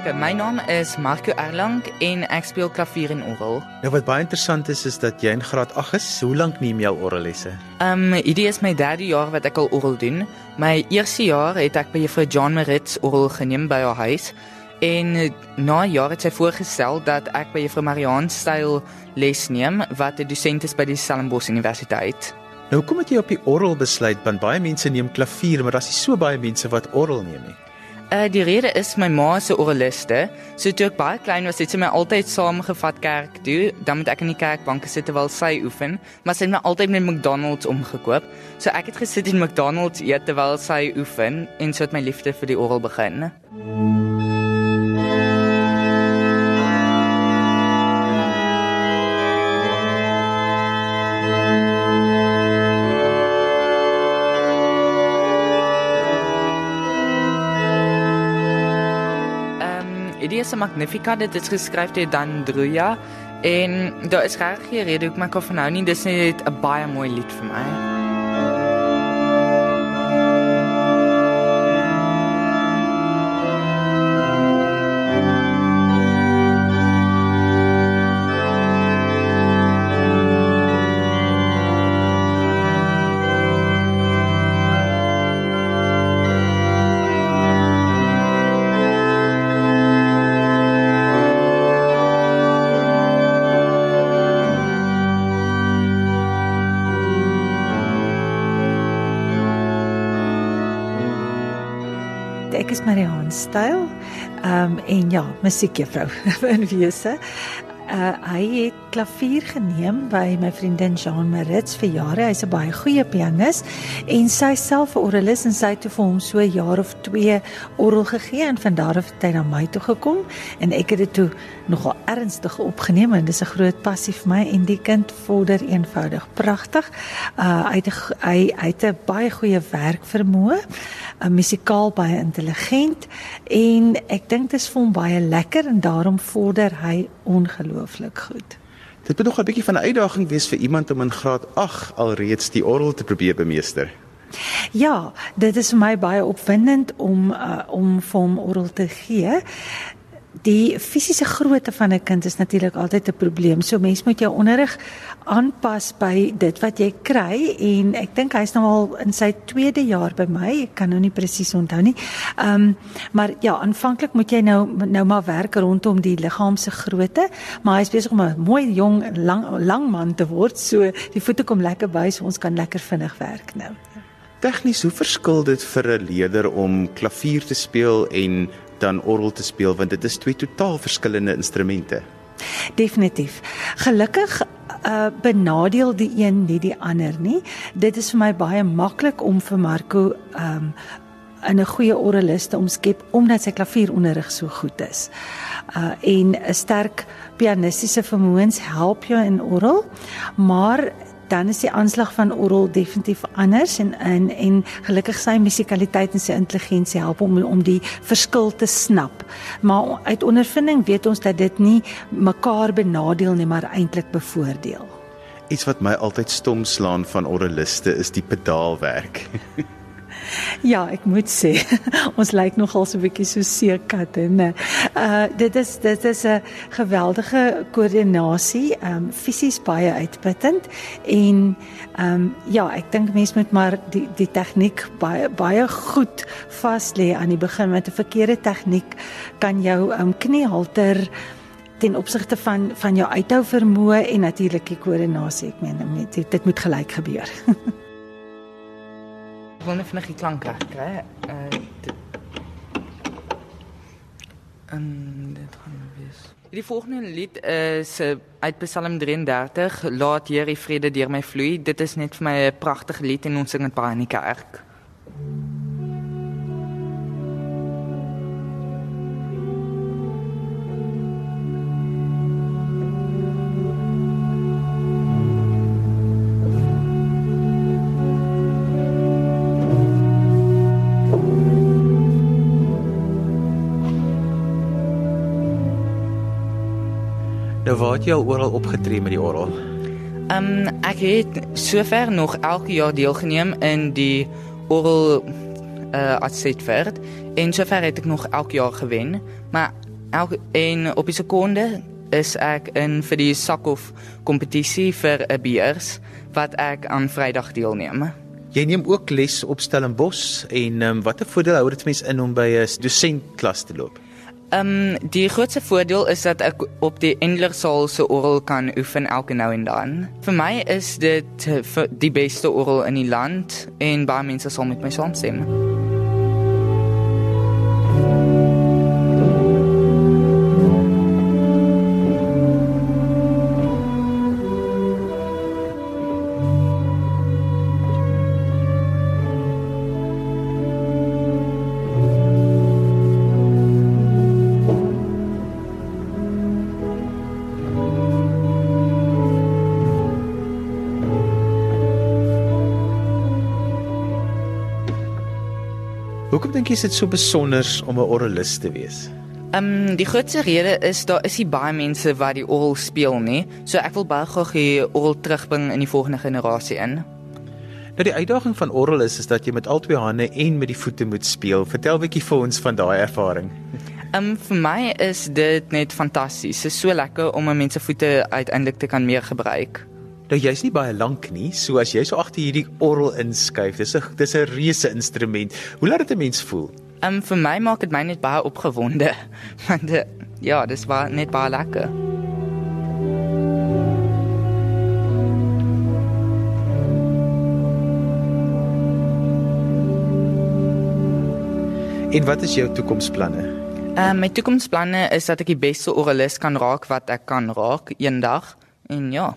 My naam is Marco Erlang en ek speel klavier en orgel. Nou wat baie interessant is is dat jy in graad 8 is. Hoe lank neem jy al orgellesse? Um hierdie is my derde jaar wat ek al orgel doen. My eerste jaar het ek by juffrou John Maritz orgel geneem by haar huis. En na jaar het sy voorgestel dat ek by juffrou Mariaan styl les neem wat 'n dosent is by die Stellenbosch Universiteit. Nou kom dit jy op die orgel besluit want baie mense neem klavier, maar daar's nie so baie mense wat orgel neem nie. Uh die rede is my ma se orgeliste. So toe ek baie klein was, het sy my altyd saamgevat kerk toe. Dan moet ek in die kerkbanke sit terwyl sy oefen, maar sy het my altyd met McDonald's omgekoop. So ek het gesit in McDonald's eet terwyl sy oefen en so het my liefde vir die orgel begin. Dit is 'n Magnificat, dit is geskryf deur Dan Druya en daar is regtig geen rede hoekom ek kan nou nie, dis net 'n baie mooi lied vir my. Ek is Marianne Styl. Ehm um, en ja, musiekjuffrou in wese. Uh hy het klavier geneem by my vriendin Jean Maritz vir jare. Hy's 'n baie goeie pianis en sy self 'n orgelis en sy het vir hom so 'n jaar of 2 orgel gegee en van daar af het hy na my toe gekom en ek het dit toe nogal ernstig opgeneem en dis 'n groot passie vir my en die kind vorder eenvoudig pragtig. Uh hy het hy hy het 'n baie goeie werk vermoë, 'n musikaal baie intelligent en ek dink dit is vir hom baie lekker en daarom vorder hy ongelooflik goed. Dit moet nog 'n bietjie van 'n uitdaging wees vir iemand om in graad 8 alreeds die orgel te probeer bemeester. Ja, dit is vir my baie opwindend om uh, om vir hom orgel te gee die fisiese grootte van 'n kind is natuurlik altyd 'n probleem. So mens moet jou onderrig aanpas by dit wat jy kry en ek dink hy's nou al in sy tweede jaar by my. Ek kan nou nie presies onthou nie. Ehm um, maar ja, aanvanklik moet jy nou nou maar werk rondom die liggaamse grootte, maar hy's besig om 'n mooi jong lang lang man te word. So die voete kom lekker by, so ons kan lekker vinnig werk nou. Tegnies, hoe verskil dit vir 'n leerder om klavier te speel en dan orgel te speel want dit is twee totaal verskillende instrumente. Definitief. Gelukkig uh benadeel die een nie die ander nie. Dit is vir my baie maklik om vir Marco um in 'n goeie orgelis te omskep omdat sy klavieronderrig so goed is. Uh en 'n sterk pianistiese vermoëns help jou in orgel, maar dan is die aanslag van Orrel definitief anders en en en gelukkig sy musikaliteit en sy intelligensie help om om die verskil te snap. Maar uit ondervinding weet ons dat dit nie mekaar benadeel nie, maar eintlik bevoordeel. Iets wat my altyd stom slaan van orreliste is die pedaalwerk. Ja, ek moet sê ons lyk nogal so 'n bietjie so seekatte, né? Uh dit is dit is 'n geweldige koördinasie, ehm um, fisies baie uitputtend en ehm um, ja, ek dink mense moet maar die die tegniek baie baie goed vas lê aan die begin met 'n verkeerde tegniek kan jou ehm um, kniehalter ten opsigte van van jou uithou vermoë en natuurlik die koördinasie. Ek meen dit, dit moet gelyk gebeur. Ek wil net vinnig die klank reg kry. Uh en dit gaan wees. Die volgende lied is uh, uit Psalm 33, Laat Here vrede deur my vloei. Dit is net vir my 'n pragtige lied en ons sing dit baie in die kerk. Nou waar het jy al oral opgetree met die orgel? Ehm um, ek het sover nog elke jaar deelgeneem in die orgel uh Atsetverd en sover het ek nog elke jaar gewen, maar elke en op die sekonde is ek in vir die Sakhof kompetisie vir 'n beurs wat ek aan Vrydag deelneem. Jy neem ook les op Stellenbosch en um, watter voordeel hou dit mense in om by 'n dosent klas te loop? Ehm um, die grootste voordeel is dat ek op die Endlersaal se oral kan oefen elke nou en dan. Vir my is dit die beste oral in die land en baie mense sal met my saamstem. Hoekom dink jy is dit so besonder om 'n orgelis te wees? Ehm um, die grootste rede is daar is nie baie mense wat die orgel speel nie. So ek wil baie graag die orgel terugbring in die volgende generasie in. Nou die uitdaging van orgel is is dat jy met al twee hande en met die voete moet speel. Vertel 'n bietjie vir ons van daai ervaring. Ehm um, vir my is dit net fantasties. Dit is so lekker om 'n mens se voete uiteindelik te kan meer gebruik. Nou jy's nie baie lank nie, so as jy so agter hierdie orgel inskuif, dis 'n dis 'n reuse instrument. Hoe laat dit 'n mens voel? Ehm um, vir my maak dit my net baie opgewonde. Want uh, ja, dis was net baie lekker. En wat is jou toekomsplanne? Ehm uh, my toekomsplanne is dat ek die beste orgelis kan raak wat ek kan raak eendag en ja.